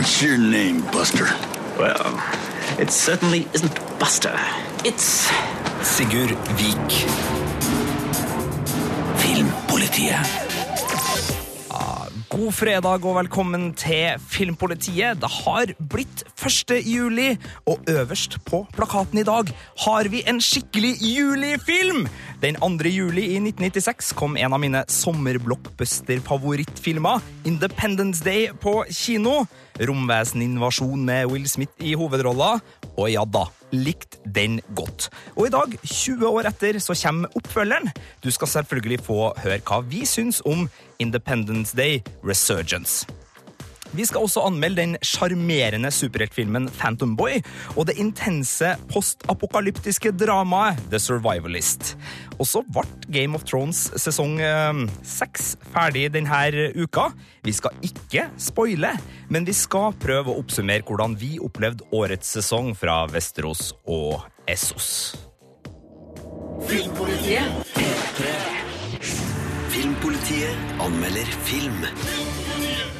What's your name, Buster? Well, it certainly isn't Buster. It's Sigurd Vik. Filmpolitiet. God fredag og velkommen til Filmpolitiet. Det har blitt 1. juli, og øverst på plakaten i dag har vi en skikkelig julifilm! Den 2. juli i 1996 kom en av mine sommerblockbuster-favorittfilmer, Independence Day, på kino. Romveseninvasjon med Will Smith i hovedrolla. Og ja da, likt den godt. Og i dag, 20 år etter, så kommer oppfølgeren. Du skal selvfølgelig få høre hva vi syns om Independence Day Resurgence. Vi skal også anmelde den sjarmerende superheltfilmen Phantom Boy og det intense postapokalyptiske dramaet The Survivalist. Og så ble Game of Thrones sesong eh, seks ferdig denne uka. Vi skal ikke spoile, men vi skal prøve å oppsummere hvordan vi opplevde årets sesong fra Vesterås og Essos. Filmpolitiet. Filmpolitiet anmelder film.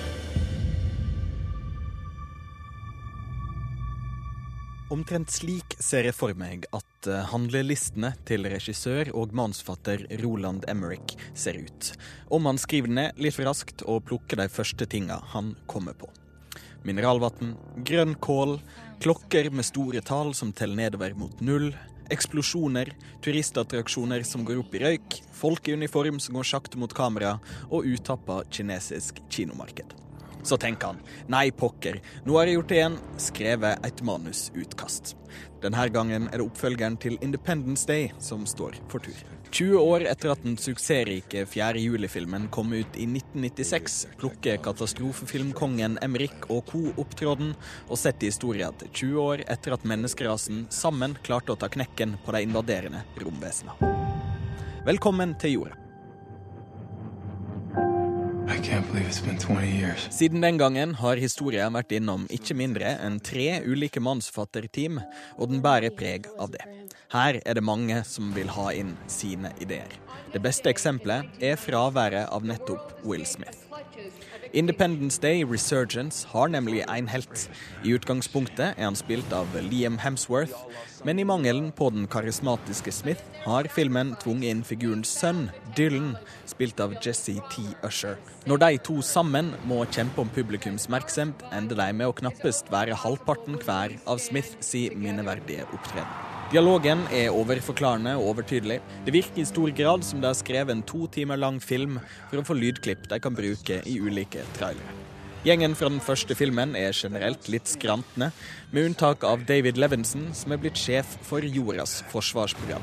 Omtrent slik ser jeg for meg at eh, handlelistene til regissør og manusforfatter Roland Emmerich ser ut. Om han skriver ned litt for raskt og plukker de første tinga han kommer på. Mineralvann, grønn kål, klokker med store tall som teller nedover mot null, eksplosjoner, turistattraksjoner som går opp i røyk, folk i uniform som går sakte mot kamera, og utappa kinesisk kinomarked. Så tenker han nei, pokker, nå har jeg gjort det igjen, skrevet et manusutkast. Denne gangen er det oppfølgeren til Independence Day som står for tur. 20 år etter at den suksessrike 4. juli-filmen kom ut i 1996, plukker katastrofefilmkongen Emrik og co. opptråden og setter historien til 20 år etter at menneskerasen sammen klarte å ta knekken på de invaderende romvesenene. Velkommen til jorda. Siden den gangen har historien vært innom ikke mindre enn tre ulike mannsfatterteam, og den bærer preg av det. Her er det mange som vil ha inn sine ideer. Det beste eksempelet er fraværet av nettopp Will Smith. Independence Day Resurgence har nemlig en helt. I utgangspunktet er han spilt av Liam Hemsworth, men i mangelen på den karismatiske Smith har filmen tvunget inn figurens sønn, Dylan, spilt av Jesse T. Usher. Når de to sammen må kjempe om publikums oppmerksomhet, ender de med å knappest være halvparten hver av Smiths minneverdige opptreden. Dialogen er overforklarende og overtydelig. Det virker i stor grad som de har skrevet en to timer lang film for å få lydklipp de kan bruke i ulike trailere. Gjengen fra den første filmen er generelt litt skrantende, med unntak av David Levinson, som er blitt sjef for jordas forsvarsprogram.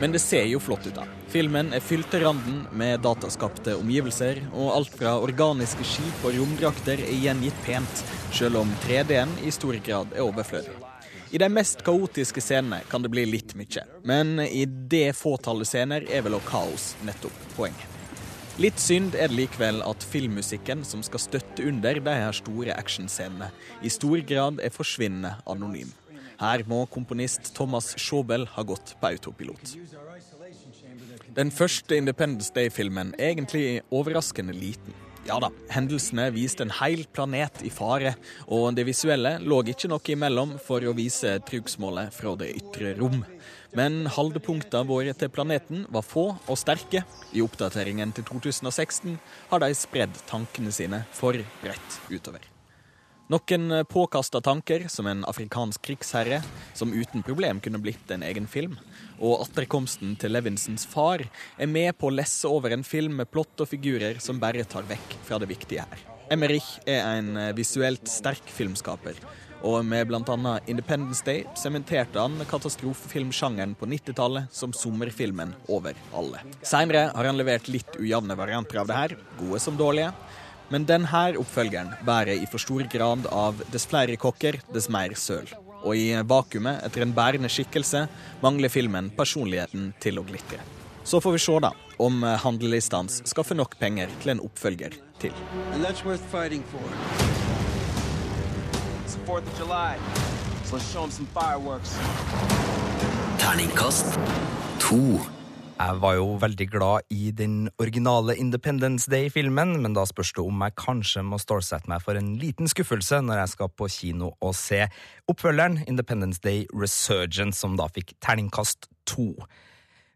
Men det ser jo flott ut, da. Filmen er fylt til randen med dataskapte omgivelser, og alt fra organiske skip og romdrakter er gjengitt pent, selv om 3D-en i stor grad er overflødig. I de mest kaotiske scenene kan det bli litt mye, men i det fåtallet scener er vel også kaos nettopp poenget. Litt synd er det likevel at filmmusikken som skal støtte under de her store actionscenene, i stor grad er forsvinnende anonym. Her må komponist Thomas Schobel ha gått på autopilot. Den første Independence Day-filmen er egentlig overraskende liten. Ja da, hendelsene viste en hel planet i fare, og det visuelle lå ikke noe imellom for å vise trugsmålet fra det ytre rom. Men holdepunktene våre til planeten var få og sterke. I oppdateringen til 2016 har de spredd tankene sine for bredt utover. Noen påkasta tanker, som en afrikansk krigsherre, som uten problem kunne blitt en egen film. Og atterkomsten til Levinsons far er med på å lesse over en film med plott og figurer som bare tar vekk fra det viktige her. Emmerich er en visuelt sterk filmskaper, og med bl.a. Independence Day sementerte han katastrofefilmsjangeren på 90-tallet som sommerfilmen over alle. Seinere har han levert litt ujevne varianter av det her, gode som dårlige. Men denne oppfølgeren bærer i for stor grad av dess flere kokker, dess mer søl. Og i vakuumet etter en bærende skikkelse mangler filmen personligheten til å glitre. Så får vi se da om handlelistene skaffer nok penger til en oppfølger til. And that's worth fighting for. It's the 4th of July. So let's show them some. Terningkast to. Jeg var jo veldig glad i den originale Independence Day-filmen, men da spørs det om jeg kanskje må stålsette meg for en liten skuffelse når jeg skal på kino og se oppfølgeren Independence Day Resurgence, som da fikk terningkast to.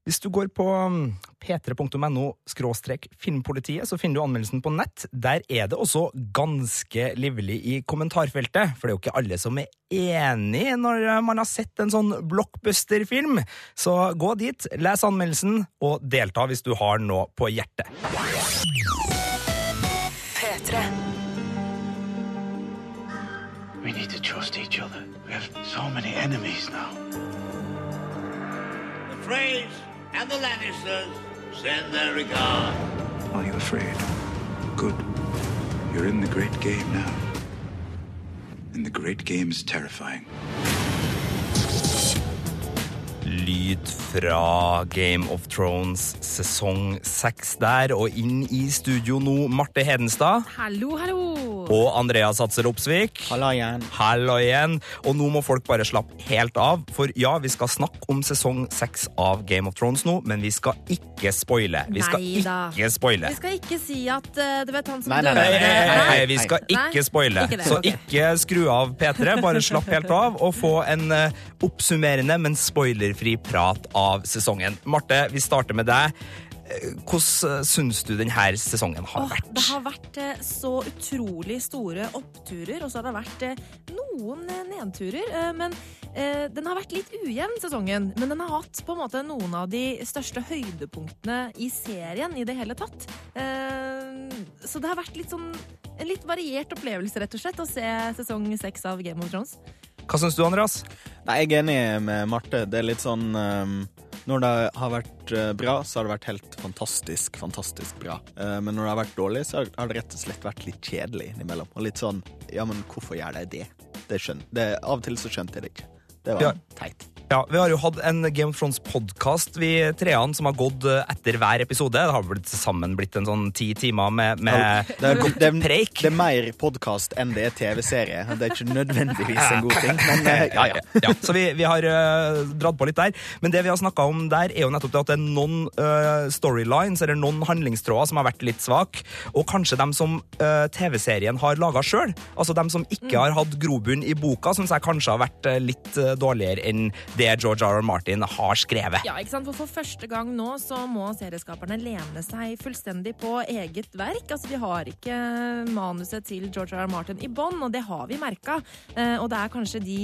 Hvis du går på mm, p3.no skråstrek filmpolitiet, så finner du anmeldelsen på nett. Der er det også ganske livlig i kommentarfeltet, for det er jo ikke alle som er enig når man har sett en sånn blockbuster-film. Så gå dit, les anmeldelsen, og delta hvis du har noe på hjertet. P3. We need to trust each other. We have so many enemies now. The Freys and the Lannisters send their regard. Are you afraid? Good. You're in the great game now. And the great game is terrifying. Lyd fra Game of Thrones sesong seks der, og inn i studio nå, Marte Hedenstad Hallo, hallo! Og Andreas Hatser Opsvik. Halla igjen. Hallo igjen. Og nå må folk bare slappe helt av, for ja, vi skal snakke om sesong seks av Game of Thrones nå, men vi skal ikke spoile. Vi skal Neida. ikke spoile. Vi skal ikke si at uh, det vet han som Nei, nei, Nei, nei, nei, nei, nei, vi skal Nei. ikke spoile. Så ikke skru av P3, bare slapp helt av og få en uh, oppsummerende, men spoilerfri prat av sesongen. Marte, vi starter med deg. Eh, Hvordan syns du denne sesongen har vært? det har vært eh, så utrolig store oppturer, og så har det vært eh, noen eh, nedturer. eh, Men eh, den har vært litt ujevn, sesongen. Men den har hatt på en måte noen av de største høydepunktene i serien i det hele tatt. Eh, Så det har vært litt sånn en litt variert opplevelse, rett og slett, å se sesong seks av Game of Thrones. Hva syns du, Andreas? Nei, jeg er enig med Marte. Det er litt sånn um, Når det har vært eh, bra, så har det vært helt fantastisk, fantastisk bra. Uh, men når det har vært dårlig, så har det rett og slett vært litt kjedelig innimellom. Og litt sånn Ja, men hvorfor gjør de det? det, det av og til så skjønte jeg det ikke. Det var Ja. teit. Ja, Vi har jo hatt en Game of Thrones-podkast, vi treene, som har gått eh, etter hver episode. Det har blitt sammen blitt en sånn ti timer med, med Det er, det, er, preik. det er mer podkast enn det er TV-serie. Det er ikke nødvendigvis en god ting, men eh, ja, ja. Ja, så vi, vi har uh, dratt på litt der. Men det vi har snakka om der, er jo nettopp det at det er noen uh, storylines eller noen handlingstråder som har vært litt svak, og kanskje dem som uh, TV-serien har laga sjøl. Altså dem som ikke har hatt grobunn i boka, syns jeg kanskje har vært litt dårligere enn det George R. R. Martin har skrevet. Ja, ikke sant? For for første gang nå så må serieskaperne lene seg fullstendig på eget verk. Altså, De har ikke manuset til George R. R. Martin i bånn, og det har vi merka. Eh, og det er kanskje de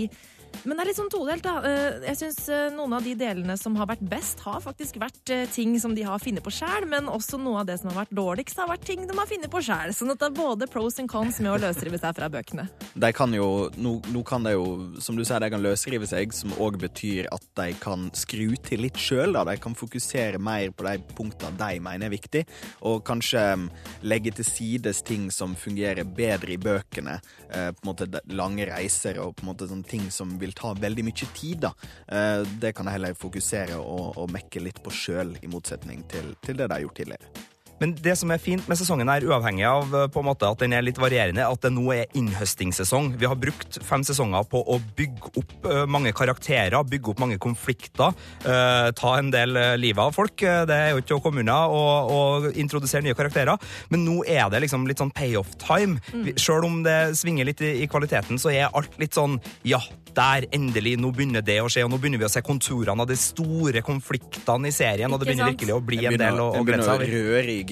men det er litt sånn todelt, da. Eh, Jeg syns noen av de delene som har vært best, har faktisk vært eh, ting som de har funnet på sjæl, men også noe av det som har vært dårligst, har vært ting de har funnet på sjæl. Sånn at det er både pros and cons med å løsrive seg fra bøkene. De kan jo, nå, nå kan de jo, som du sier, de kan løsrive seg, som òg betyr at de kan skru til litt sjøl. De kan fokusere mer på de punktene de mener er viktig, og kanskje mm, legge til sides ting som fungerer bedre i bøkene. Eh, på en måte lange reiser og på en måte sånne ting som vil ta veldig mye tid. da. Eh, det kan jeg heller fokusere og, og mekke litt på sjøl, i motsetning til, til det de har gjort tidligere. Men det som er fint med sesongen, her, uavhengig av eh, på en måte at den er litt varierende, at det nå er innhøstingssesong. Vi har brukt fem sesonger på å bygge opp eh, mange karakterer, bygge opp mange konflikter, eh, ta en del livet av folk. Det er jo ikke å komme unna og, introdusere nye karakterer. Men nå er det liksom litt sånn payoff-time. Vi- Selv om det svinger litt i, i kvaliteten, så er alt litt sånn ja, der, endelig, nå begynner det å skje, og nå begynner vi å se konturene av de store konfliktene i serien, og det begynner virkelig å bli En del å glede seg over.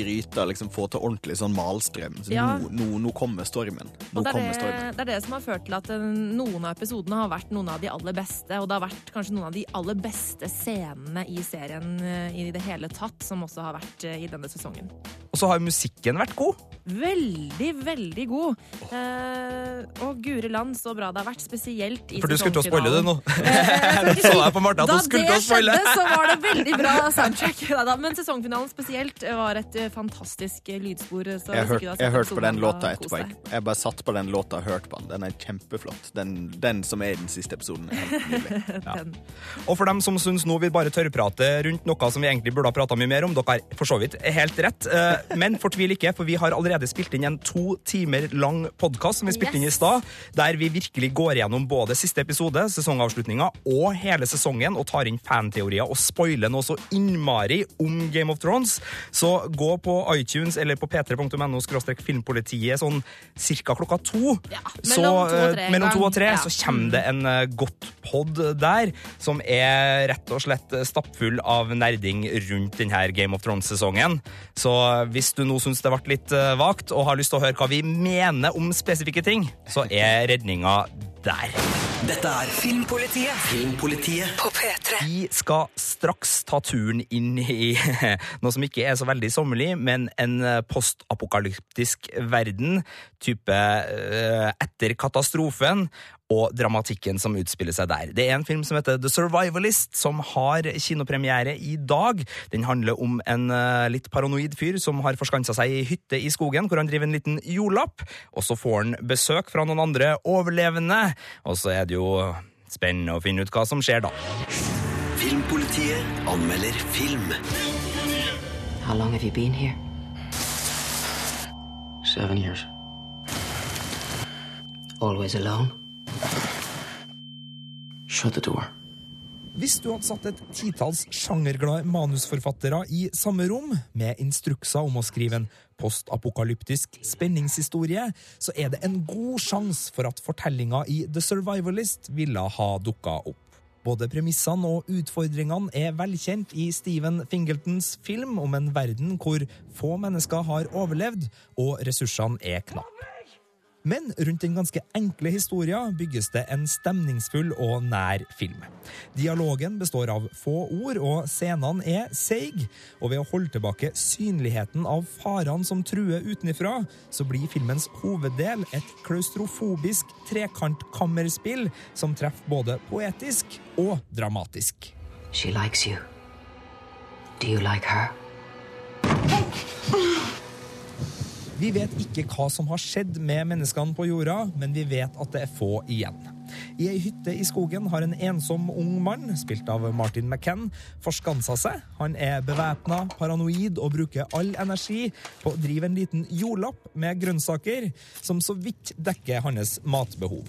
Gryta, liksom få til ordentlig sånn malstrøm. Så Ja. nå, nå, nå kommer stormen. Nå Og det er kommer det, stormen. det er det som har ført til at eh, noen av episodene har vært noen av de aller beste, og det har vært kanskje noen av de aller beste scenene i serien eh, i det hele tatt, som også har vært eh, i denne sesongen. Og så har musikken vært god. Veldig, veldig god. Eh, og guri land, så bra det har vært, spesielt i For du skulle til å spoile det nå. Eh, Så jeg på Martha at da hun skulle det til å spoile. skjedde, så var det veldig bra soundtrack. Men sesongfinalen spesielt var et fantastisk lydspor. Så Jeg hørte, har hørt, jeg hørte på den låta etterpå. Jeg, jeg bare satt på den låta og hørte på den. Den er kjempeflott. Den, den som er i den siste episoden. er helt nydelig. Og for dem som syns nå vi bare tørrprater rundt noe som vi egentlig burde ha prata mye mer om, dere har for så vidt helt rett. Eh, Men fortvil ikke, for vi har allerede spilt inn en to timer lang podkast som vi spilte inn i stad, der vi virkelig går gjennom både siste episode, sesongavslutninga og hele sesongen, og tar inn fanteorier og spoiler noe så innmari om Game of Thrones. Så gå på iTunes eller på p3.no filmpolitiet sånn cirka klokka to. Ja, så, mellom to og eh, tre mellom to og tre Ja. så kommer det en eh, godt pod der, som er rett og slett stappfull av nerding rundt denne Game of Thrones-sesongen. Så hvis du nå syns det ble litt eh, vagt, og har lyst til å høre hva vi mener om spesifikke ting, så er redninga der. Dette er Filmpolitiet Filmpolitiet på P3. Vi skal straks ta turen inn i noe som ikke er så veldig sommerlig, men en eh, postapokalyptisk verden, type eh, etter katastrofen, og dramatikken som utspiller seg der. Det er en film som heter The Survivalist, som har kinopremiere i dag. Den handler om en eh, litt paranoid fyr som har forskansa seg i hytte i skogen, hvor han driver en liten jordlapp, og så får han besøk fra noen andre overlevende, og så er det jo spennende å finne ut hva som skjer da. Filmpolitiet anmelder film. How long have you been here? Seven years. Always alone? Hvis du hadde satt et titalls sjangerglade manusforfattere i samme rom, med instrukser om å skrive en postapokalyptisk spenningshistorie, så er det en god sjanse for at fortellinga i The Survivalist ville ha dukka opp. Både premissene og utfordringene er velkjent i Steven Fingeltons film om en verden hvor få mennesker har overlevd, og ressursene er knappe. Men rundt den ganske enkle historien bygges det en stemningsfull og nær film. Dialogen består av få ord, og scenene er seig. Og ved å holde tilbake synligheten av farene som truer utenifra, så blir filmens hoveddel et klaustrofobisk trekantkammerspill som treffer både poetisk og dramatisk. She likes you. Do you like her? Vi vet ikke hva som har skjedd med menneskene på jorda, men vi vet at det er få igjen. I ei hytte i skogen har en ensom ung mann, spilt av Martin McCann, forskansa seg. Han er bevæpna, paranoid og bruker all energi på å drive en liten jordlapp med grønnsaker, som så vidt dekker hans matbehov.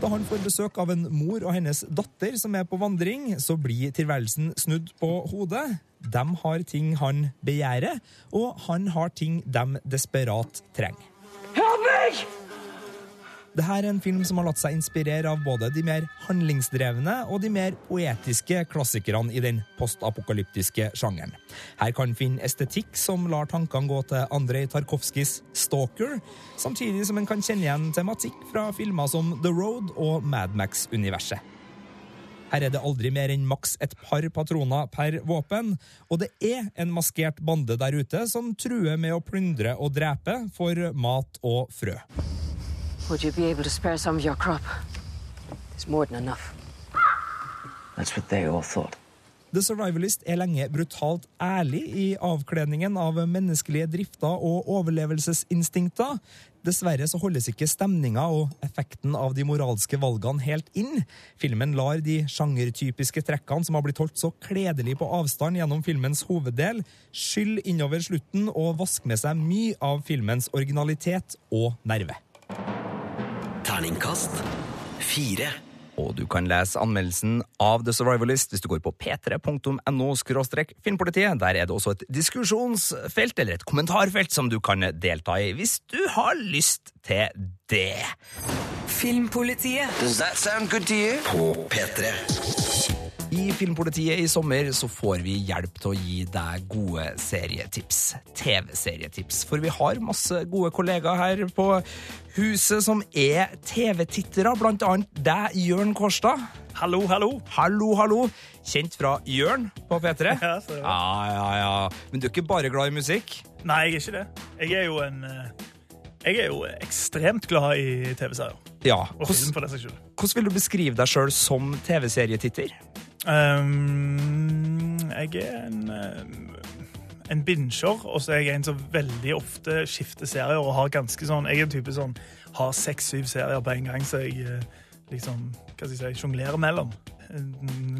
Da han får besøk av en mor og hennes datter som er på vandring, så blir tilværelsen snudd på hodet. De har ting han begjærer, og han har ting de desperat trenger. Dette er en film som har latt seg inspirere av både de mer handlingsdrevne og de mer poetiske klassikerne i den postapokalyptiske sjangeren. Her kan finne estetikk som lar tankene gå til Andrej Tarkovskijs Stalker, samtidig som en kan kjenne igjen tematikk fra filmer som The Road og Mad Max-universet. Her er det aldri mer enn maks et par patroner per våpen, og det er en maskert bande der ute som truer med å plyndre og drepe for mat og frø. Would you be able to spare some of your crop? There's more than enough. That's what they all thought. The Survivalist er lenge brutalt ærlig i avkledningen av menneskelige drifter og overlevelsesinstinkter. Dessverre så holdes ikke stemninga og effekten av de moralske valgene helt inn. Filmen lar de sjangertypiske trekkene som har blitt holdt så kledelig på avstand gjennom filmens hoveddel, skylle innover slutten og vaske med seg mye av filmens originalitet og nerve. Terningkast fire. Og du kan lese anmeldelsen av The Survivalist hvis du går på p3.no filmpolitiet. Der er det også et diskusjonsfelt, eller et kommentarfelt, som du kan delta i hvis du har lyst til det. Filmpolitiet Does that sound good to you? På P3. I Filmpolitiet i sommer så får vi hjelp til å gi deg gode serietips. TV-serietips. For vi har masse gode kollegaer her på huset som er TV-tittere, blant annet deg, Jørn Kårstad. Hallo, hallo. Hallo, hallo. Kjent fra Jørn på P3. Ja, så det var. ja, ja, ja. Men du er ikke bare glad i musikk? Nei, jeg er ikke det. Jeg er jo en eh, Jeg er jo ekstremt glad i TV-serier. Ja. Og film, for det saks skyld. Hvordan vil du beskrive deg sjøl som TV-serietitter? Um, jeg er en eh, en binger, og så er jeg en som veldig ofte skifter serier og har ganske sånn Jeg er en type sånn har seks-syv serier på en gang, så jeg eh, liksom Hva skal jeg si sjonglerer mellom. Eh,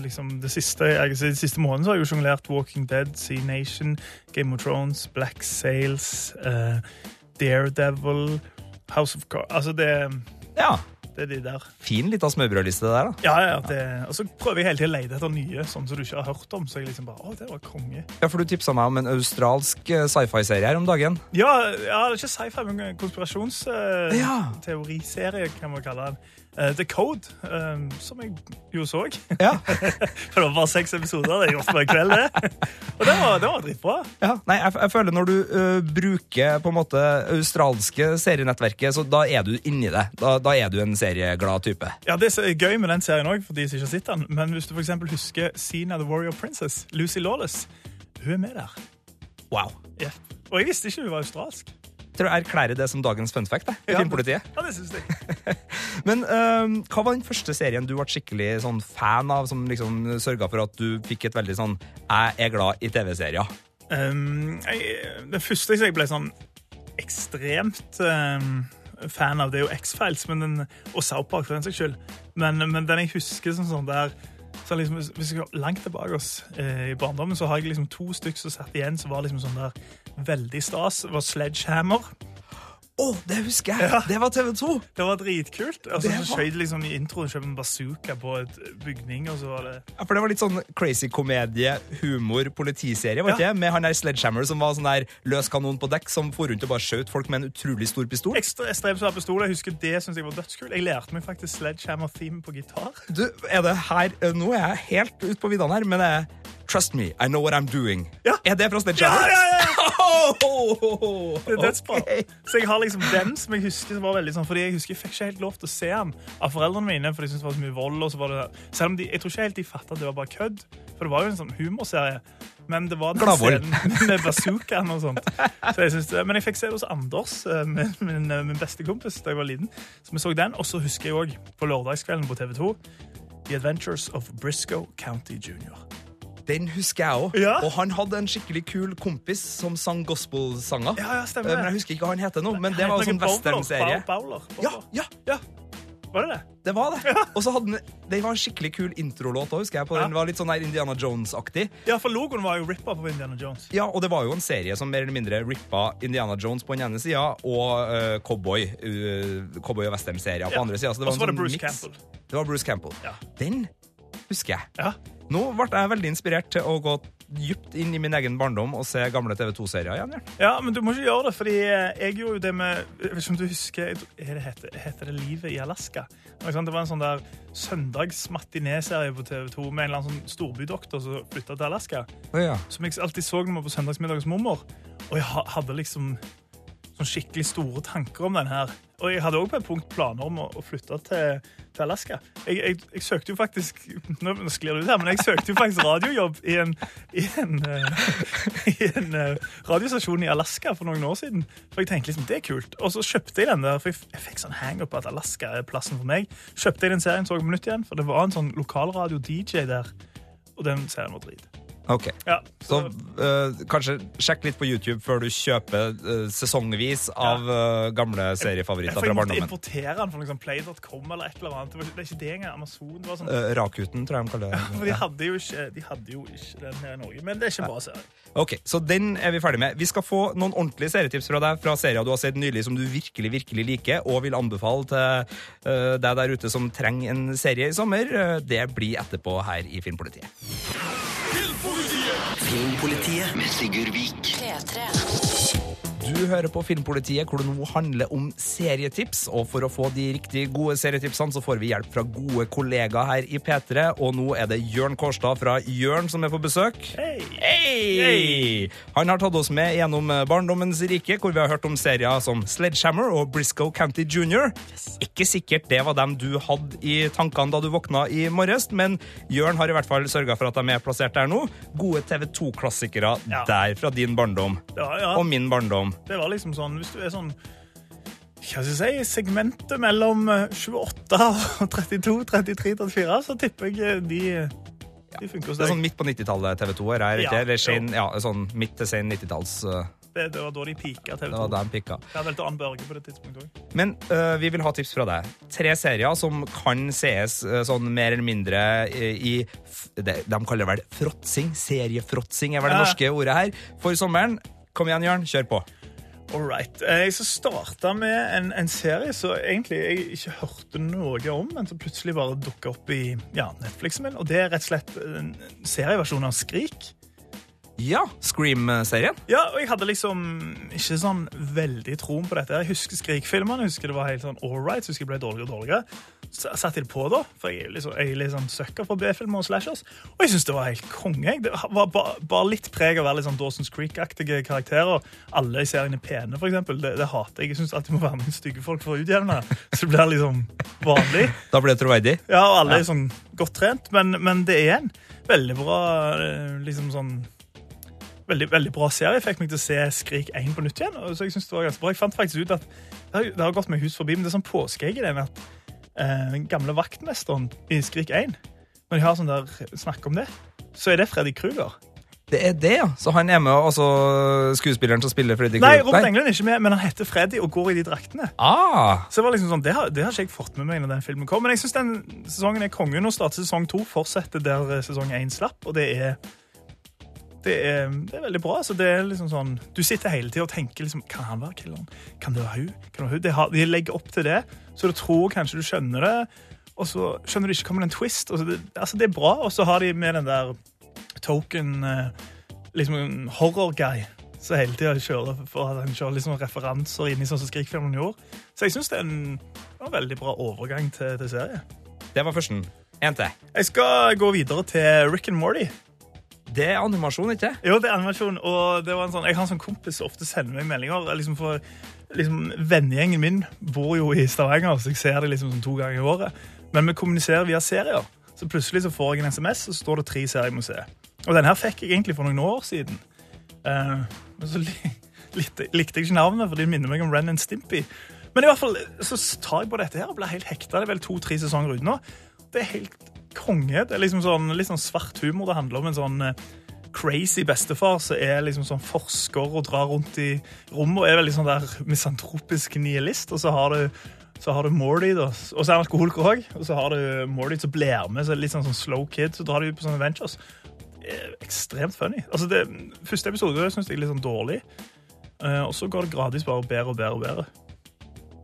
Liksom det siste, jeg, de siste måneden har jeg jo sjonglert Walking Dead, Sea Nation, Game of Thrones, Black Sails, uh, Daredevil, House of Cards Altså, det, Ja. Det er de der. Fin lita smørbrødliste det der, da. Ja, ja, det, og så prøver jeg hele tiden å lete etter nye, sånn som du ikke har hørt om. Så jeg liksom bare, å, det var konge. Ja, for du tipsa meg om en australsk eh, sci-fi-serie her om dagen. Ja, ja det er ikke sci-fi, men konspirasjonsteoriserie, kan man kalle den. Eh, The Code, um, som jeg jo så. Ja. For det var bare seks episoder. Det gjorde meg kveld, det. Og det var, det var dritbra. Ja, nei, jeg, jeg føler når du uh, bruker på en måte australske serienettverket, så da er du inni det. Da, da er du en serieglad type. Ja, Det er gøy med den serien òg, for de som ikke har sett den. Men hvis du eksempel husker Sina the Warrior Princess, Lucy Lawless, hun er med der. Wow. Yeah. Og jeg visste ikke hun var australsk. Tror jeg erklærer det som dagens fun fact. i Ja, Filmpolitiet. Ja, det synes jeg. Men ø, hva var den første serien du ble skikkelig sånn fan av, som liksom sørga for at du fikk et veldig sånn 'jeg er glad i TV-serier'? Um, den første jeg ble sånn ekstremt um, fan av, det er jo X-Files men den- og South Park for den saks skyld. Men, men den jeg husker som sånn der så liksom, Hvis vi går langt tilbake oss, eh, i barndommen, så har jeg liksom to stykker som satt igjen som var liksom sånn der veldig stas. Var Sledgehammer. Å, det husker jeg! Det var TV2! Det var dritkult. Og så var- skjøt liksom I introen kjøpte en bazooka på et bygning, og så var det Ja, for Det var litt sånn crazy komedie, humor, politiserie, var ikke Ja. det? Med han der Sledgehammer som var sånn der løs kanon på dekk, som for rundt og bare skjøt folk med en utrolig stor pistol. Ekstra pistol. Jeg husker det synes jeg var dødskult. Jeg lærte meg faktisk Sledgehammer-theme på gitar. Du, er det her eh, Nå er jeg helt ute på viddene her, men det er Trust me, I know what I'm doing. Ja. Er det fra Ja, Sledgehammer? ja, ja! Oh, Det er dødsbra. Okay. Så jeg har liksom den som jeg husker som var veldig sånn, fordi jeg husker jeg fikk ikke helt lov til å se den av foreldrene mine, for de syntes det var så mye vold. og så var det, Selv om de, jeg tror ikke helt de fattet at det var bare kødd, for det var jo en sånn humorserie. Men det var den Gladvold. scenen med bazookaen og sånt. Så jeg det, men jeg fikk se det hos Anders, eh, min, min, eh, min beste kompis, da jeg var liten. Så vi så den, og så husker jeg òg på lørdagskvelden på TV 2 The Adventures of Briscoe County Jr. Den husker jeg òg. Ja. Og han hadde en skikkelig kul kompis som sang gospelsanger. Ja, ja, stemmer Eh, det. Men jeg husker ikke hva han heter nå. Men det var en sånn westernserie. Ja, ja, ja. Var det det? det var det. Og så hadde den Det var en skikkelig kul introlåt òg, husker jeg. på Den Ja. var litt sånn der Indiana Jones-aktig. Ja, for logoen var jo rippa på Indiana Jones. Ja, og det var jo en serie som mer eller mindre rippa Indiana Jones på den ene sida, og uh, cowboy, uh, cowboy og western-serier på Ja. andre sida. Så det Og var så var en det sånn Bruce mix. Campbell. Det var Bruce Campbell. Ja. Den husker jeg. Ja. Nå ble jeg veldig inspirert til å gå dypt inn i min egen barndom og se gamle TV2-serier igjen. Jørn. Ja, men du må ikke gjøre det, fordi jeg gjorde jo det med Jeg vet ikke om du husker er det heter, heter det Livet i Alaska? Det var, en sånn der søndagsmatinéserie på TV2 med en eller annen sånn storbydoktor som flytta til Alaska. Ja. Som jeg alltid så når vi var på søndagsmiddag hos mormor. Og jeg hadde liksom sånn skikkelig store tanker om den her. Og jeg hadde òg på et punkt planer om å flytte til, til Alaska. Jeg, jeg, jeg søkte jo faktisk Nå sklir det ut her, men jeg søkte jo faktisk radiojobb i en, i en, eh, i en eh, radiostasjon i Alaska for noen år siden. For jeg tenkte liksom, det er kult. Og så kjøpte jeg den der, for jeg, jeg fikk sånn hang up på at Alaska er plassen for meg. Kjøpte jeg den serien, så jeg på nytt igjen, for det var en sånn lokalradio-DJ der. Og den serien var drit. Ok. Ja, Så eh, kanskje sjekk litt på YouTube før du kjøper uh, sesongvis av uh, gamle seriefavoritter for fra jeg måtte barndommen. importere den fra liksom play.com eller et eller annet. Det, var, ikke- det er ikke det engang. Amazon. Det var sånn, Uh, Rakuten, tror jeg de kaller for de det. hadde, jo ikke, de hadde jo ikke den her i Norge. Men det er ikke en bra serie. Ok, Så den er vi ferdig med. Vi skal få noen ordentlige serietips fra deg fra serier du har sett nylig som du virkelig virkelig liker, og vil anbefale til deg der ute som trenger en serie i sommer. Det blir etterpå her i Filmpolitiet. Filmpolitiet med Sigurd Vik. Du hører på Filmpolitiet, hvor det nå handler om serietips. Og for å få de riktig gode serietipsene, så får vi hjelp fra gode kollegaer her i P3. Og nå er det Jørn Kårstad fra Jørn som er på besøk. Hei! Hei! Han har tatt oss med gjennom barndommens rike, hvor vi har hørt om serier som Sledgehammer og Briscoe County Jr. Ikke sikkert det var dem du hadde i tankene da du våkna i morges, men Jørn har i hvert fall sørga for at de er plassert der nå. Gode TV2-klassikere Ja. der fra din barndom. Ja, ja. Og min barndom. Det var liksom sånn, hvis du er sånn hva skal jeg si, segmentet mellom eh, 28 og 32, 33, 34, så tipper jeg eh, de De funker hos Det er sånn midt på 90-tallet TV 2 her, er ikke? Ja. Eller sen, ja, sånn midt til sen 90-talls uh, Det, det var da de pika TV Det 2. var da de pika. Jeg hadde til Børge på det tidspunktet òg. Men uh, vi vil ha tips fra deg. Tre serier som kan sees uh, sånn mer eller mindre i f- det, De kaller det vel fråtsing? Seriefråtsing er vel det Ja. norske ordet her. For sommeren. Kom igjen, Jørn. Kjør på. All right. Eh, Jeg skal starte med en, en serie som egentlig jeg ikke hørte noe om, men som plutselig bare dukka opp i ja, Netflixen min. Og det er rett og slett en serieversjon av Skrik. Ja, Scream-serien. Ja, og jeg hadde liksom ikke sånn veldig troen på dette. Jeg husker Skrik-filmene. Jeg husker det var helt sånn all right, husker jeg ble dårligere og dårligere. Så jeg satte jeg det på da, for jeg er liksom, jeg er sånn søkker for B-filmer og slashers. Og jeg syns det var helt konge. Det var bare, bare litt preg av å være litt sånn Dawson's Creek-aktige karakterer. Alle i serien er pene, for eksempel. Det, det hater jeg. Jeg syns alltid må være med stygge folk for å utjevne. Så det blir liksom vanlig. Da blir det troverdig. Ja, og alle Ja. er sånn godt trent, men, men det er en veldig bra eh, liksom sånn Veldig, veldig bra serie. Fikk meg til å se Skrik 1 på nytt igjen. og så jeg synes det var ganske bra. Jeg fant faktisk ut at Det har, det har gått meg hus forbi, men det er sånn påskeegg i det med at eh, den gamle vaktmesteren i Skrik 1 Når de har sånn der snakk om det, så er det Freddy Kruger. Det er det, ja. Så han er med, altså skuespilleren som spiller Freddy Nei, Krueger? Robert Englund er ikke med, men han heter Freddy og går i de draktene. Ah, Så Det var liksom sånn, det har, det har ikke jeg fått med meg når den filmen kom. Men jeg synes den sesongen er kongen. Og starter sesong to, fortsetter der sesong én slapp. Og det er, det er, det er veldig bra. Så det er liksom sånn, Du sitter hele tida og tenker liksom, kan han være killeren. Kan det være hun? Kan det være hun? Har, de legger opp til det, så du tror kanskje du skjønner det. Og så skjønner du ikke kommer det en twist. Det, altså det er bra. Og så har de med den der token eh, liksom horror-guy som hele tida kjører for at han kjører liksom referanser inn i sånn som Skrikfilmen gjorde. Så jeg syns det er en, en veldig bra overgang til, til serie. det var førsten. En til. Jeg skal gå videre til Rick and Morty. Det er animasjon, ikke Jo, det er animasjon. Og det var en sånn, jeg har en sånn kompis som ofte sender meg meldinger. Liksom for liksom, Vennegjengen min bor jo i Stavanger, så jeg ser det liksom sånn to ganger i året. Men vi kommuniserer via serier. Så plutselig så får jeg en SMS, og så står det tre serier jeg må se. Og denne her fikk jeg egentlig for noen år siden. Uh, men så li likte, likte jeg ikke navnet, for de minner meg om Ren and Stimpy. Men i hvert fall så tar jeg på dette her og blir helt hekta. Det er vel to-tre sesonger ute nå. Det er helt konge. Det er liksom sånn, litt sånn svart humor. Det handler om en sånn eh, crazy bestefar som er liksom sånn forsker og drar rundt i rommet og er veldig sånn der misantropisk nihilist. Og så har du, så har du Morty, da. Og så er han alkoholiker òg. Og så har du Morty som blir med, så er det litt sånn, sånn slow kid. Så drar de ut på sånne adventures. Er ekstremt funny. Altså det, første episode syns jeg er litt sånn dårlig. Eh, og så går det gradvis bare bedre og bedre og bedre.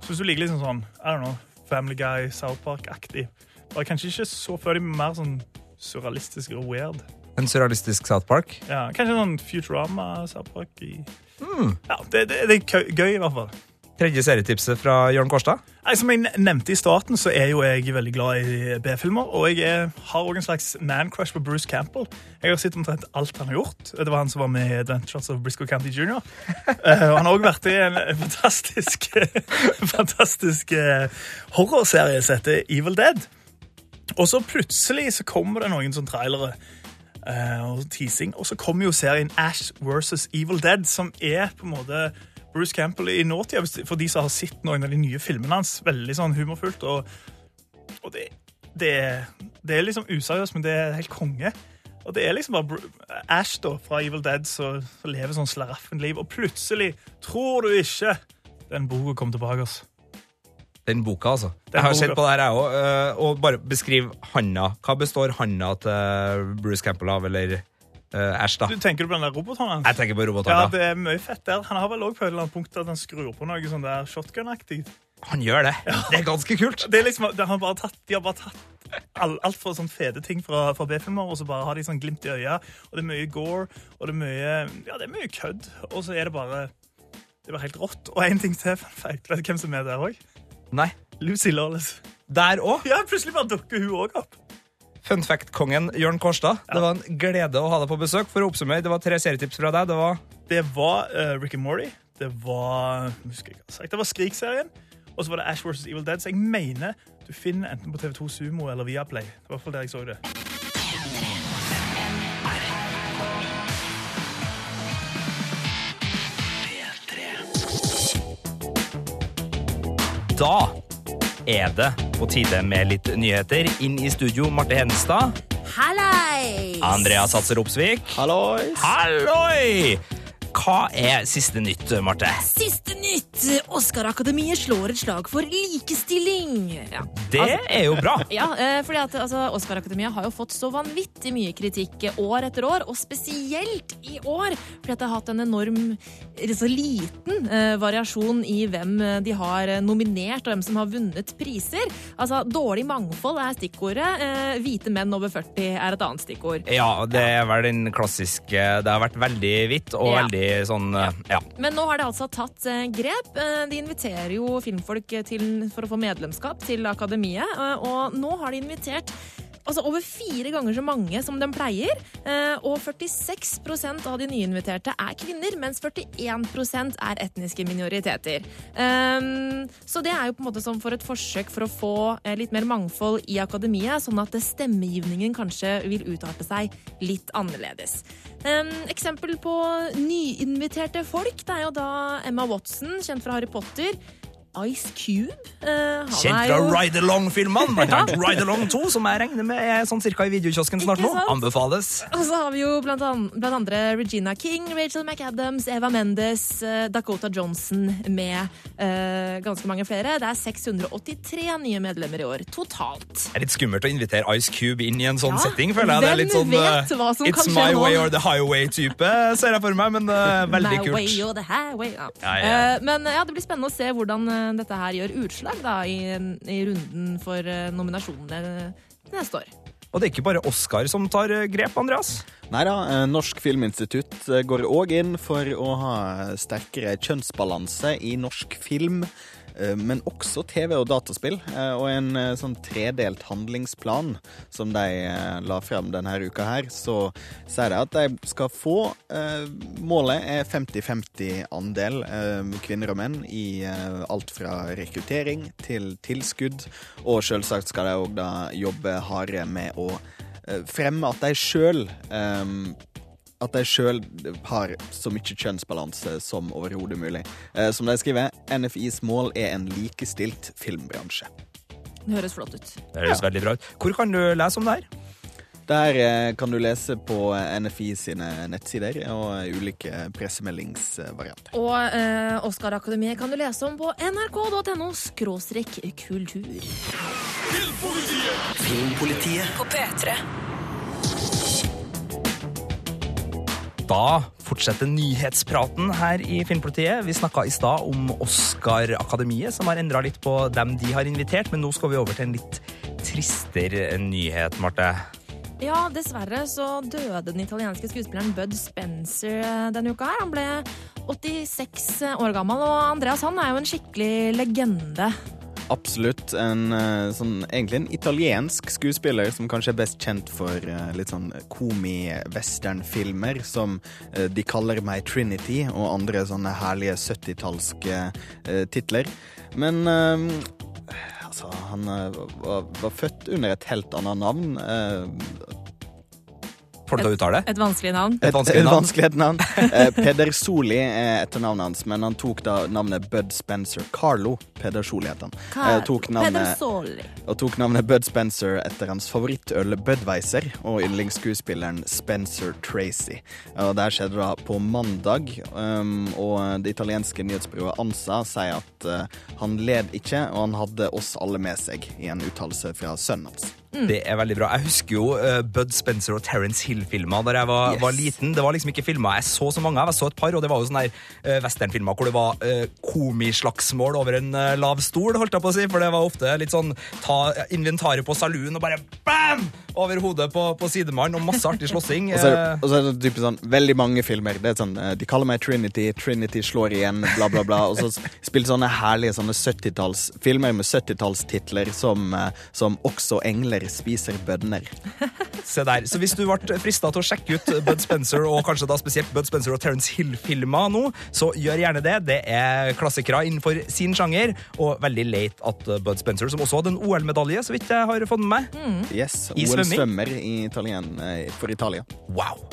Så hvis du liker sånn sånn, I don't know, Family Guy, South Park-aktig Bare Kanskje ikke så før de mer sånn surrealistisk og weird. En surrealistisk South Park. Ja, kanskje sånn Futurama, South Park i Ja, det, det, det er gøy, i hvert fall. Tredje serietipset fra Jørn Kårstad. Nei, Som jeg nevnte i starten, så er jo jeg veldig glad i B-filmer. Og jeg er, har også en slags man-crush på Bruce Campbell. Jeg har sett omtrent alt han har gjort. Det var han som var med i Adventures of Briscoe County Jr. uh, han har også vært i en, en fantastisk, fantastisk uh, horrorserie som heter Evil Dead. Og så plutselig så kommer det noen sånne trailere uh, og teasing, og så kommer jo serien Ash vs. Evil Dead, som er på en måte Bruce Campbell i nåtida, for de som har sett noen av de nye filmene hans. Veldig sånn humorfullt, og, og det, det, det er liksom useriøst, men det er helt konge. Og det er liksom bare Ash da, fra Evil Dead som lever sånn slaraffenliv, og plutselig, tror du ikke, den boka kom tilbake oss. Den boka, altså. Den jeg har boka. sett på det her, jeg òg. Og bare beskriv handa. Hva består handa til Bruce Campbell av, eller uh, Ash, da? Du Tenker på den der roboten hans? Jeg tenker på Ja, det er mye fett der. Han har vel også på et eller annet punkt at han skrur på noe sånn der shotgun-aktig. Han gjør det. Det er ganske kult. Det er liksom, det har bare tatt, de har bare tatt all, alt for sånn fete ting fra, fra B-filmer, og så bare har de sånn glimt i øya. Og det er mye gore, og det er mye, ja, det er mye kødd. Og så er det bare det er bare helt rått. Og en ting til, fun fact. Vet du hvem som er der òg? Nei. Lucy Lawless. Der òg. Ja, plutselig bare dukker hun òg opp. Fun fact-kongen Jørn Kårstad. Det var en glede å ha deg på besøk. For å oppsummere, Det var tre serietips fra deg. Det var Det var uh, Rick and Morty. Det var husker jeg ikke. Det var Skrik-serien. Og så var det Ash vs. Evil Dead. Så jeg mener du finner enten på TV2 Sumo eller Viaplay. Det var i hvert fall der jeg så det. Da er det på tide med litt nyheter. Inn i studio, Marte Henstad. Hallois! Andreas Hatser Opsvik. Hallois! Halloi! Hva er siste nytt, Marte? Siste nytt! Oscar-akademiet slår et slag for likestilling. Ja. Det er jo bra. Ja, eh, fordi at altså, Oscar-akademiet har jo fått så vanvittig mye kritikk år etter år, og spesielt i år, fordi at det har hatt en enorm, så liten eh, variasjon i hvem eh, de har eh, nominert, og hvem som har vunnet priser. Altså, Dårlig mangfold er stikkordet. Eh, hvite menn over 40 er et annet stikkord. Ja, det er vel den klassiske Det har vært veldig hvitt og Ja. veldig sånn Ja. Men nå har det altså tatt eh, grep. Eh, de inviterer jo filmfolk til, for å få medlemskap til akademiet, eh, og nå har de invitert Altså over fire ganger så mange som de pleier. eh, Og 46% av de nyinviterte er kvinner, mens 41% er etniske minoriteter. Um, Så det er jo på en måte som for et forsøk for å få eh, litt mer mangfold i akademiet, sånn at stemmegivningen kanskje vil utarte seg litt annerledes. Eksempel på nyinviterte folk, det er jo da Emma Watson, kjent fra Harry Potter. Ice Cube. Uh, Kjent fra Ride Along-filmene, blant annet Ride Along 2, som jeg regner med er sånn cirka i videokiosken snart nå. Anbefales. Og så har vi jo blant, an blant andre Regina King, Rachel McAdams, Eva Mendes, eh, Dakota Johnson med uh, ganske mange flere. Det er 683 nye medlemmer i år totalt. Det er litt skummelt å invitere Ice Cube inn i en sånn Ja, setting, føler jeg. Det er litt sånn som It's my nå? way or the highway-type, ser jeg for meg, men uh, veldig My way kult. or the highway. Ja. Ja, men ja, det blir spennende å se hvordan dette her gjør utslag da, i, i runden for eh, nominasjonene neste år. Og det er ikke bare Oscar som tar eh, grep, Andreas. Nei da, eh, Norsk Filminstitutt eh, går òg inn for å ha sterkere kjønnsbalanse i norsk film. Eh, Men også TV og dataspill, eh, og en eh, sånn tredelt handlingsplan som de la frem denne uka her, så sier de at de skal få Målet er 50-50 andel kvinner og menn i alt fra rekruttering til tilskudd, og selvsagt skal de òg da jobbe hardere med å fremme at de sjøl at de sjøl har så mye kjønnsbalanse som overhodet mulig. Eh, som de skriver, NFIs mål er en likestilt filmbransje. Det høres flott ut. Det høres veldig bra ut. Hvor kan du lese om det her? Der eh, kan du lese på NFI sine nettsider og ulike pressemeldingsvarianter. Og eh, Oscar-akademiet kan du lese om på nrk.no skråstrek kultur. Filmpolitiet! Filmpolitiet På P3. Da fortsetter nyhetspraten her i Filmpolitiet. Vi snakka i stad om Oscar-akademiet, som har endra litt på dem de har invitert, men nå skal vi over til en litt tristere nyhet, Marte. Ja, dessverre så døde den italienske skuespilleren Bud Spencer eh, denne uka. her. Han ble 86 år gammel, og Andreas han er jo en skikkelig legende. Absolutt. En eh, sånn, egentlig en italiensk skuespiller som kanskje er best kjent for eh, litt sånn komi-westernfilmer som eh, De kaller meg Trinity og andre sånne herlige 70-tallske eh, titler. Men eh, altså, han var, var født under et helt annet navn. Får du til å uttale? Et vanskelig navn. Et vanskelig navn. vanskelig navn. Eh, Peder Soli er etternavnet hans, men han tok da navnet Bud Spencer. Carlo Peder Soli het han. Eh, tok navnet, og tok navnet Bud Spencer etter hans favorittøl Budweiser og yndlingsskuespilleren Spencer Tracy. Og Det skjedde da på mandag, um, og det italienske nyhetsbyrået ANSA sier at uh, han led ikke, og han hadde oss alle med seg i en uttalelse fra sønnen hans. Det er veldig bra. Jeg husker jo uh, Bud Spencer og Terence Hill-filmer da jeg var, Yes. var liten. Det var liksom ikke filmer jeg så så mange av. Jeg så et par, og det var jo sånne der, eh, westernfilmer hvor det var uh, komislagsmål over en uh, lav stol, holdt jeg på å si. For det var ofte litt sånn ta inventaret på saloon og bare bam! Over hodet på, på sidemannen, og masse artig slåssing. Og så det, og så er det typisk sånn, veldig mange filmer. Det er sånn, De kaller meg Trinity, Trinity slår igjen, bla, bla, bla. Og så spilte sånne herlige sånne 70-talls filmer med 70-tallstitler som, som 'Også engler spiser bønner'. Se der. Så hvis du ble frista til å sjekke ut Bud Spencer og kanskje da spesielt Bud Spencer og Terence Hill-filmer nå, så gjør gjerne det. Det er klassikere innenfor sin sjanger, og veldig leit at Bud Spencer, som også hadde en OL-medalje, så vidt jeg har fått med meg Yes, I svømming? OL-svømmer i Italien, eh, for Italia. Wow.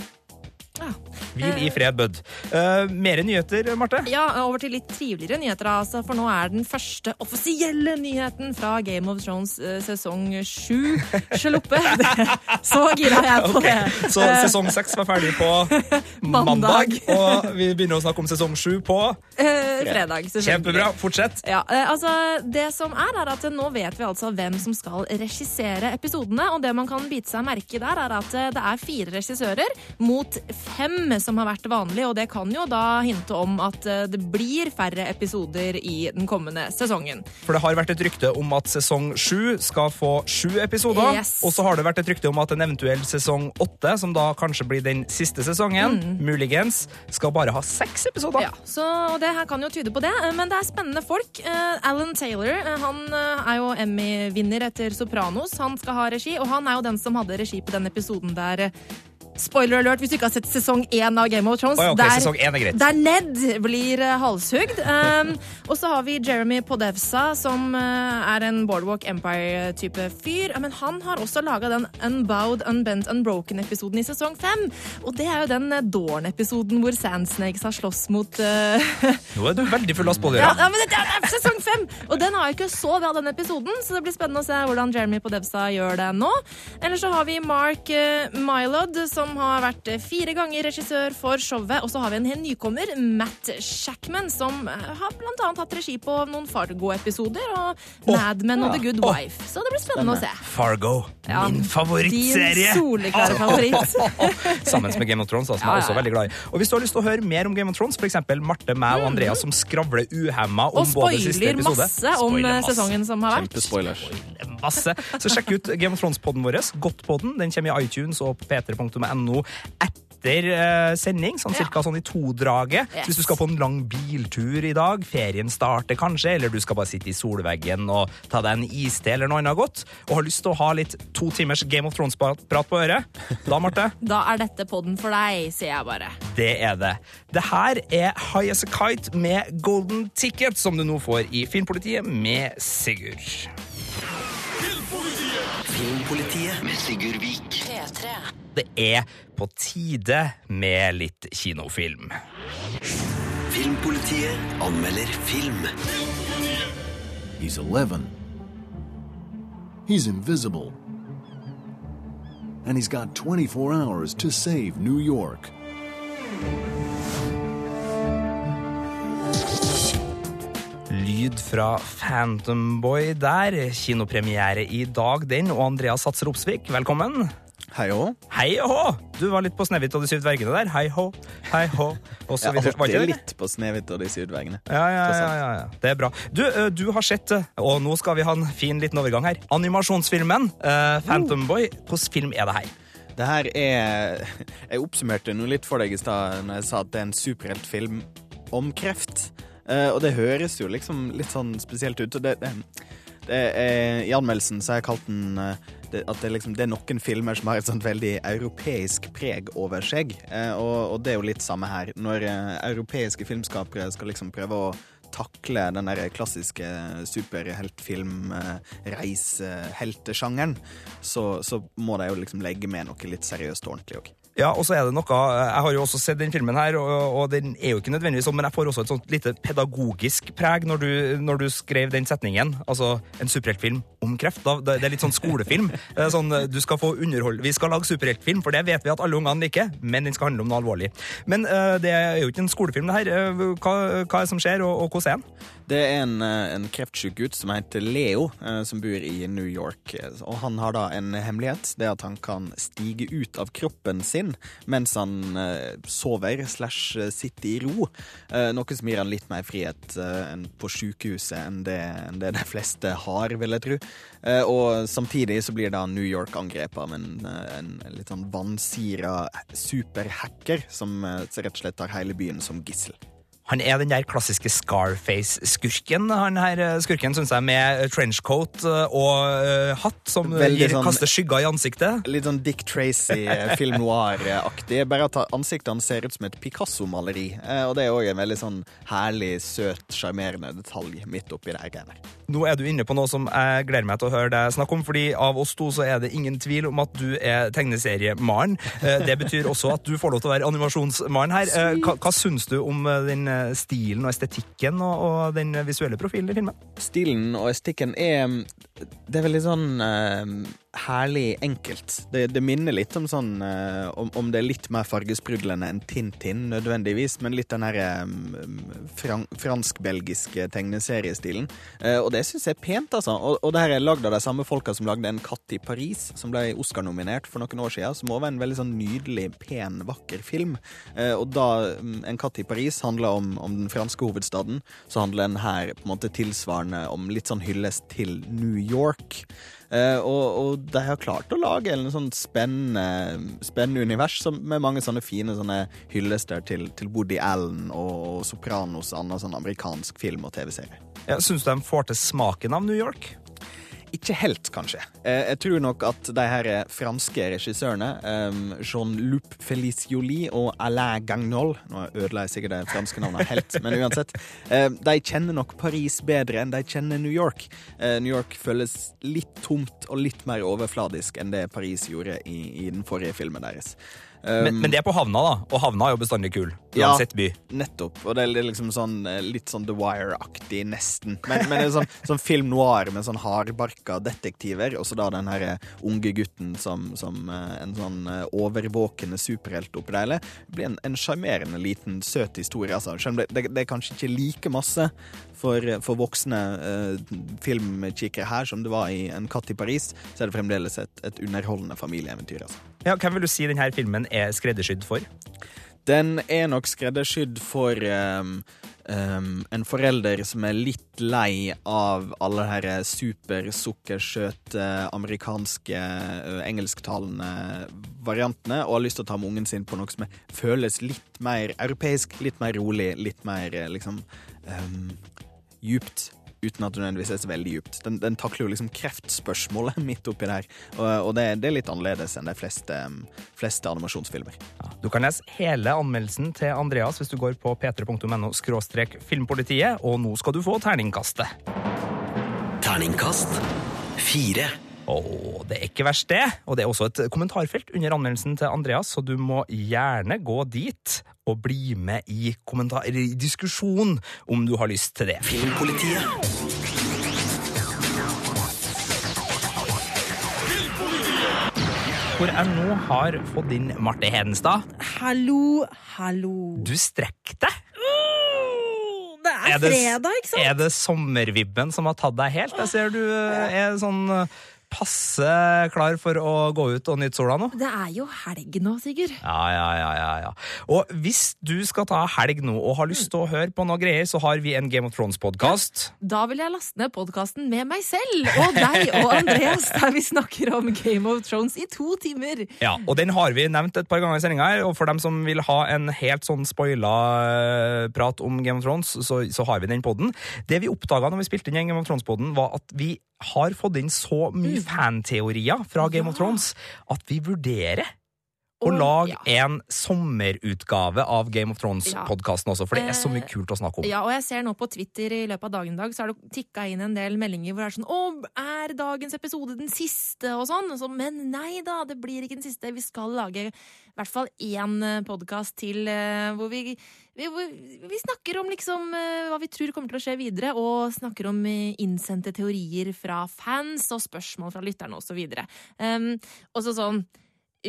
Ja. Hvil i fred, bud. Uh, mere nyheter, Marte? Ja, over til litt triveligere nyheter, altså, for nå er den første offisielle nyheten fra Game of Thrones uh, sesong sju Sjaluppe. Så gira jeg på det. Så Eh, sesong seks var ferdig på mandag, og vi begynner å snakke om sesong sju på eh, fredag. Kjempebra. Fortsett. Ja, eh, altså Det som er, er at nå vet vi altså hvem som skal regissere episodene. Og det man kan bite seg merke der, er at eh, det er fire regissører mot fem som har vært vanlig. Og det kan jo da hinte om at eh, det blir færre episoder i den kommende sesongen. For det har vært et rykte om at sesong sju skal få sju episoder. Yes. Og så har det vært et rykte om at en eventuell sesong åtte, som da kanskje blir den siste sesongen, Mm. muligens, skal bare ha seks episoder. Ja, så det her kan jo tyde på det, eh, men det er spennende folk. Eh, Alan Taylor han er jo Emmy-vinner etter Sopranos. Han skal ha regi, og han er jo den som hadde regi på den episoden der Spoiler alert hvis du ikke har sett sesong én av Game of Thrones. Å okay, der, er der Ned blir eh, halshugd. Um, og så har vi Jeremy Podevsa, som uh, er en Boardwalk Empire-type fyr. Men han har også laga den Unbowed, Unbent, Unbroken-episoden i sesong fem. Og det er jo den uh, Dawn-episoden hvor Sandsnakes har slåss mot Nå er du veldig full av ja, spoilere. ja, men det det er sesong fem! Og den har jo ikke så bra, den episoden, så det blir spennende å se hvordan Jeremy Podevsa gjør det nå. Eller så har vi Mark Mylod, som har vært eh, fire ganger regissør for showet. Og så har vi en nykommer, Matt Shackman, som eh, har blant annet hatt regi på noen Fargo-episoder og Mad Men og The Good oh, Wife. Så det blir spennende å se. Fargo, Ja, min favorittserie. Din soleklare favoritt. Sammen med Game of Thrones, da, som Ja, jeg er også ja. veldig glad i. Og Hvis du har lyst til å høre mer om Game of Thrones, f.eks. Marte, meg og Andrea som skravler uhemma om Mm. Og både siste spoiler episode masse om Spoiler eh, masse. sesongen som har vært. Kjempespoilers. masse. Så sjekk ut Game of Thrones-podden vår. Godtpodden. Den kommer i iTunes og på p3.no etter eh, sending, sånn cirka sånn i todraget. Yes. Hvis du skal på en lang biltur i dag, ferien starter kanskje, eller du skal bare sitte i solveggen og ta deg en iste eller noe annet godt, og har lyst til å ha litt to timers Game of Thrones-prat på øret, da, Marte, Da er dette podden for deg, sier jeg bare. det er det. Det her er High As A Kite med Golden Ticket, som du nå får i Filmpolitiet med Sigurd. Filmpolitiet med Sigurd Vik. Det er på tide med litt kinofilm. Filmpolitiet anmelder film. He's 11. He's invisible. And he's got 24 hours to save New York. Lyd fra Phantom Boy der. Kinopremiere i dag, den. Og Andreas Satser Opsvik, velkommen. Hei òg. Hei og hå! Du var litt på Snehvit og de syv dvergene der. Hei hå, hei hå. Og så videre. Var ikke litt på Snehvit og de syv dvergene. Ja, ja, ja, ja, ja. Det er bra. Du, du har sett, og nå skal vi ha en fin liten overgang her, animasjonsfilmen uh, Phantom Boy. Hvilken film er det her? Det her er Jeg oppsummerte noe litt for deg i stad når jeg sa at det er en superheltfilm om kreft. Uh, og det høres jo liksom litt sånn spesielt ut. Og det, det, det er, I anmeldelsen så har jeg kalt den eh, det, at det, liksom, det er noen filmer som har et sånt veldig europeisk preg over seg. Eh, og, og det er jo litt samme her. Når eh, europeiske filmskapere skal liksom prøve å takle den der klassiske superheltfilm-reis-heltesjangeren, så, så må de jo liksom legge med noe litt seriøst og ordentlig òg. Ja, og så er det noe Jeg har jo også sett den filmen her, og, og den er jo ikke nødvendigvis sånn, men jeg får også et sånt lite pedagogisk preg når du, når du skrev den setningen. Altså en superheltfilm om kreft. Det er litt sånn skolefilm. Sånn, du skal få underhold. Vi skal lage superheltfilm, for det vet vi at alle ungene liker, men den skal handle om noe alvorlig. Men eh, det er jo ikke en skolefilm, det her. Eh, Hva, hva er det som skjer, og, og hvordan er den? Det er en, eh, en kreftsyk gutt som heter Leo, som bor i New York. Og han har da en hemmelighet. Det er at han kan stige ut av kroppen sin mens han sover slash sitter i ro. Noe som gir han litt mer frihet enn på sykehuset enn det, enn det de fleste har, vil jeg tro. Eh, Og samtidig så blir da New York angrepet av en, eh, en litt sånn vannsira superhacker som eh, rett og slett tar hele byen som gissel. Han er den der klassiske Scarface-skurken, han her eh, skurken, syns jeg, med trenchcoat eh, og eh, hatt som gir, sånn- kaster skygger i ansiktet. Litt sånn Dick Tracy, eh, film noir-aktig. Bare at ansiktet hans ser ut som et Picasso-maleri. Eh, Og det er òg en veldig sånn herlig, søt, sjarmerende detalj midt oppi det greiene. Nå er du inne på noe som jeg gleder meg til å høre deg snakke om, fordi av oss to så er det ingen tvil om at du er tegneseriemaren. Eh, Det betyr også at du får lov til å være animasjonsmaren her. Eh, Hva, hva syns du om eh, den eh, stilen og estetikken og, og den visuelle profilen i filmen? Stilen og estetikken er Det er veldig sånn eh, herlig enkelt. Det, det minner litt om sånn eh, om, om det er litt mer fargesprudlende enn Tintin nødvendigvis, men litt den her eh, fran fransk-belgiske tegneseriestilen. Eh, og det syns jeg er pent, altså. Og, og det her er lagd av de samme folka som lagde En katt i Paris, som ble Oscar-nominert for noen år siden, som også var en veldig sånn nydelig, pen, vakker film. Eh, og da mm, En katt i Paris handler om, om den franske hovedstaden, så handler den her på en måte tilsvarende om litt sånn hyllest til New York. Eh, og, og de har klart å lage en sånn spennende, spennende univers som, med mange sånne fine sånne hyllester til, til Woody Allen og Sopranos og annen sånn amerikansk film og TV-serie. Ja, Syns du de får til smaken av New York? Ikke helt, kanskje. Eh, jeg tror nok at de her franske regissørene, eh, Jean-Luc Felicioli og Alain Gagnol Nå ødela jeg sikkert de franske navnene helt, men uansett. eh, De kjenner nok Paris bedre enn de kjenner New York. New York føles litt tomt og litt mer overfladisk enn det Paris gjorde i, i den forrige filmen deres. Men, men det er på havna, da. Og havna er jo bestandig kul. Uansett by. Nettopp. Og det er liksom sånn eh, litt sånn The Wire-aktig, nesten. Men, men det er sånn, sånn film noir med sånn hardbarka detektiver, og så da den her eh, unge gutten som, som eh, en sånn overvåkende superhelt oppi det. Blir en- en sjarmerende liten, søt historie, altså. Det, det, det er kanskje ikke like masse for, for voksne uh, filmkikkere her som det var i En katt i Paris, så er det fremdeles et, et underholdende familieeventyr, altså. Ja, hvem vil du si denne filmen er skreddersydd for? Den er nok skreddersydd for um, um, en forelder som er litt lei av alle de supersukkersøte amerikanske uh, engelsktalende variantene, og har lyst til å ta med ungen sin på noe som føles litt mer europeisk, litt mer rolig, litt mer uh, liksom um, djupt. Uten at det nødvendigvis er så veldig djupt. Den, den takler jo liksom kreftspørsmålet midt oppi der. Og, og det, det er litt annerledes enn de fleste, fleste animasjonsfilmer. Du kan lese hele anmeldelsen til Andreas hvis du går på p3.no filmpolitiet, og nå skal du få terningkastet. Terningkast fire. Åh, det er ikke verst, det. Og det er også et kommentarfelt under anmeldelsen til Andreas, så du må gjerne gå dit og bli med i, i diskusjon om du har lyst til det. Filmpolitiet. Hvor jeg nå har fått inn Marte Hedenstad. Hallo, hallo. Du strekker deg. Det er, fredag, ikke sant? Er det sommervibben som har tatt deg helt? Jeg ser du eh, er sånn eh, passe klar for å gå ut og nyte sola nå. Det er jo helg nå, Sigurd. Ja, ja, ja, ja, ja. Og hvis du skal ta helg nå og har lyst til å høre på noe greier, så har vi en Game of Thrones-podkast. Da vil jeg laste ned podkasten med meg selv og deg og Andreas, der vi snakker om Game of Thrones i to timer. Ja, og den har vi nevnt et par ganger i sendinga her, og for dem som vil ha en helt sånn spoila eh, prat om Game of Thrones, så, så har vi den podden. Det vi oppdaga når vi spilte inn Game of Thrones-podden, var at vi har fått inn så mye fanteorier fra Game of Thrones at vi vurderer Og- lag ja. en sommerutgave av Game of Thrones-podkasten også, for det er så mye Eh, kult å snakke om. Ja, og jeg ser nå på Twitter i løpet av dagen i dag, så har det tikka inn en del meldinger hvor det er sånn Å, er dagens episode den siste? Og sånn. Og så, men nei da, det blir ikke den siste. Vi skal lage i hvert fall én podkast til eh, hvor vi, vi, vi snakker om liksom eh, hva vi tror kommer til å skje videre, og snakker om eh, innsendte teorier fra fans og spørsmål fra lytterne osv. Um, og så sånn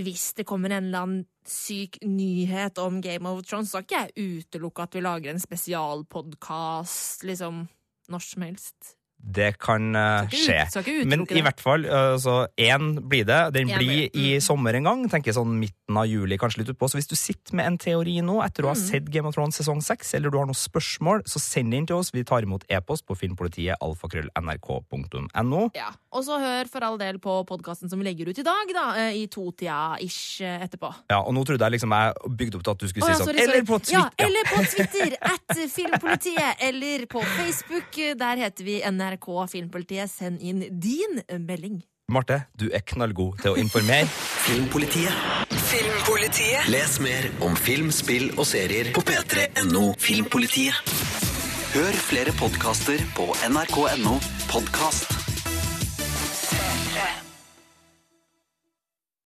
hvis det kommer en eller annen syk nyhet om Game of Thrones, så har ikke jeg utelukka at vi lager en spesialpodkast, liksom, når som helst. Det kan uh, skje. ut- Men i hvert fall, så én blir det. Den En blir mm. i sommer en gang. tenker jeg sånn midten av juli, kanskje litt utpå. Så hvis du sitter med en teori nå etter å ha Mm. sett Game of Thrones sesong seks, eller du har noen spørsmål, så send det inn til oss. Vi tar imot e-post på filmpolitiet alfakrøll.nrk.no. Ja. Og så hør for all del på podkasten som vi legger ut i dag, da, eh, i totida ish eh, etterpå. Ja, og nå trodde jeg liksom jeg bygde opp til at du skulle ja, si sånn sorry, sorry. Eller på Ja, Twitter! eller på Twitter, at Filmpolitiet, eller på Facebook. Der heter vi NRK Filmpolitiet. Send inn din melding. Marte, du er knallgod til å informere. Filmpolitiet. Filmpolitiet. Les mer om film, spill og serier på p3.no Filmpolitiet. Hør flere podkaster på nrk.no podkast.